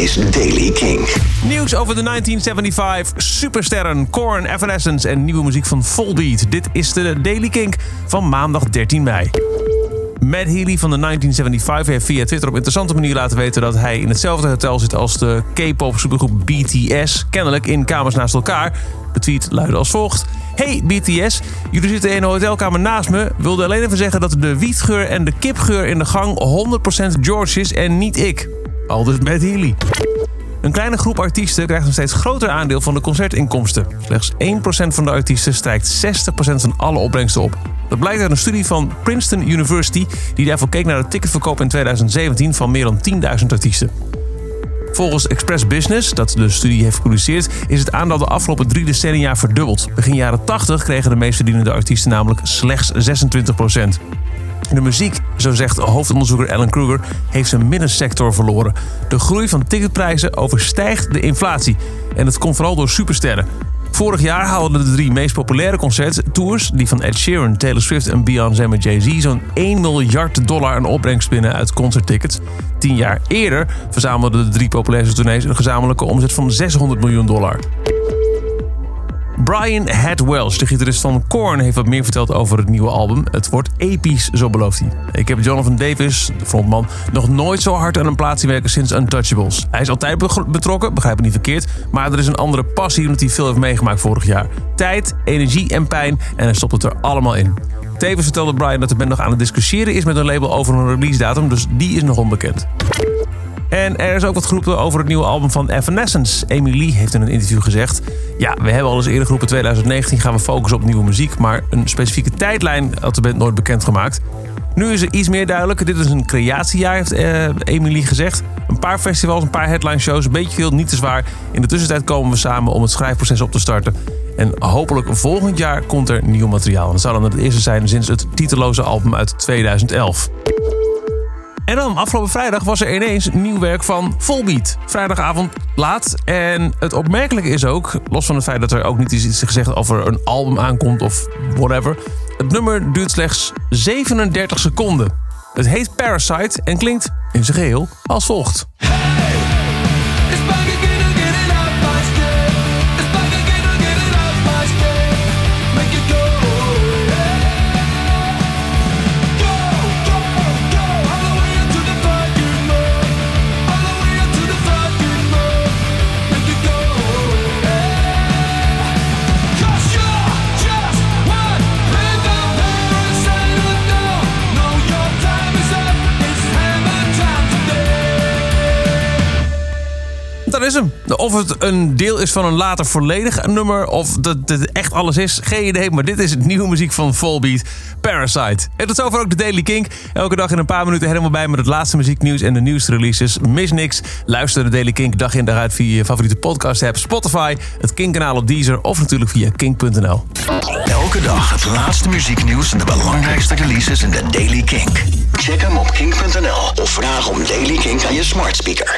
is Daily King. Nieuws over de 1975, supersterren, Korn, Evanescence en nieuwe muziek van Volbeat. Dit is de Daily Kink van maandag 13 mei. Matt Healy van de 1975 heeft via Twitter op interessante manier laten weten dat hij in hetzelfde hotel zit als de K-pop supergroep BTS. Kennelijk in kamers naast elkaar. De tweet luidde als volgt. Hey BTS, jullie zitten in een hotelkamer naast me. Wilde alleen even zeggen dat de wietgeur en de kipgeur in de gang 100% George is en niet ik. Aldus Matt Healy. Een kleine groep artiesten krijgt een steeds groter aandeel van de concertinkomsten. Slechts 1% van de artiesten strijkt 60% van alle opbrengsten op. Dat blijkt uit een studie van Princeton University, die daarvoor keek naar de ticketverkoop in 2017 van meer dan 10.000 artiesten. Volgens Express Business, dat de studie heeft gepubliceerd, is het aandeel de afgelopen drie decennia verdubbeld. Begin jaren 80 kregen de meest verdienende artiesten namelijk slechts 26 de muziek, zo zegt hoofdonderzoeker Alan Kruger, heeft zijn middensector verloren. De groei van ticketprijzen overstijgt de inflatie. En het komt vooral door supersterren. Vorig jaar haalden de drie meest populaire concerttours, die van Ed Sheeran, Taylor Swift en Beyoncé met Jay-Z, zo'n 1 miljard dollar aan opbrengst binnen uit concerttickets. Tien jaar eerder verzamelden de drie populairste tournees een gezamenlijke omzet van 600 miljoen dollar. Brian Head Welsh, de gitarist van Korn, heeft wat meer verteld over het nieuwe album. Het wordt episch, zo belooft hij. Ik heb Jonathan Davis, de frontman, nog nooit zo hard aan een plaat zien werken sinds Untouchables. Hij is altijd betrokken, begrijp me niet verkeerd, maar er is een andere passie omdat hij veel heeft meegemaakt vorig jaar. Tijd, energie en pijn en hij stopt het er allemaal in. Tevens vertelde Brian dat de band nog aan het discussiëren is met een label over een release datum, dus die is nog onbekend. En er is ook wat geroepen over het nieuwe album van Evanescence. Emily heeft in een interview gezegd... Ja, we hebben al eens eerder geroepen 2019 gaan we focussen op nieuwe muziek... maar een specifieke tijdlijn had de band nooit bekendgemaakt. Nu is er iets meer duidelijk. Dit is een creatiejaar, heeft Emily gezegd. Een paar festivals, een paar headline shows, een beetje veel, niet te zwaar. In de tussentijd komen we samen om het schrijfproces op te starten. En hopelijk volgend jaar komt er nieuw materiaal. Dat zou dan het eerste zijn sinds het titeloze album uit 2011. En dan, afgelopen vrijdag was er ineens nieuw werk van Volbeat. Vrijdagavond laat. En het opmerkelijke is ook, los van het feit dat er ook niet iets gezegd over een album aankomt of whatever. Het nummer duurt slechts 37 seconden. Het heet Parasite en klinkt in zijn geheel als volgt. Of het een deel is van een later volledig nummer of dat het echt alles is, geen idee. Maar dit is het nieuwe muziek van Volbeat, Parasite. En tot zover ook de Daily Kink. Elke dag in een paar minuten helemaal bij met het laatste muzieknieuws en de nieuwste releases. Mis niks. Luister de Daily Kink dag in dag uit via je favoriete podcast app, Spotify, het Kink-kanaal op Deezer of natuurlijk via kink.nl. Elke dag het laatste muzieknieuws en de belangrijkste releases in de Daily Kink. Check hem op kink.nl of vraag om Daily Kink aan je smart speaker.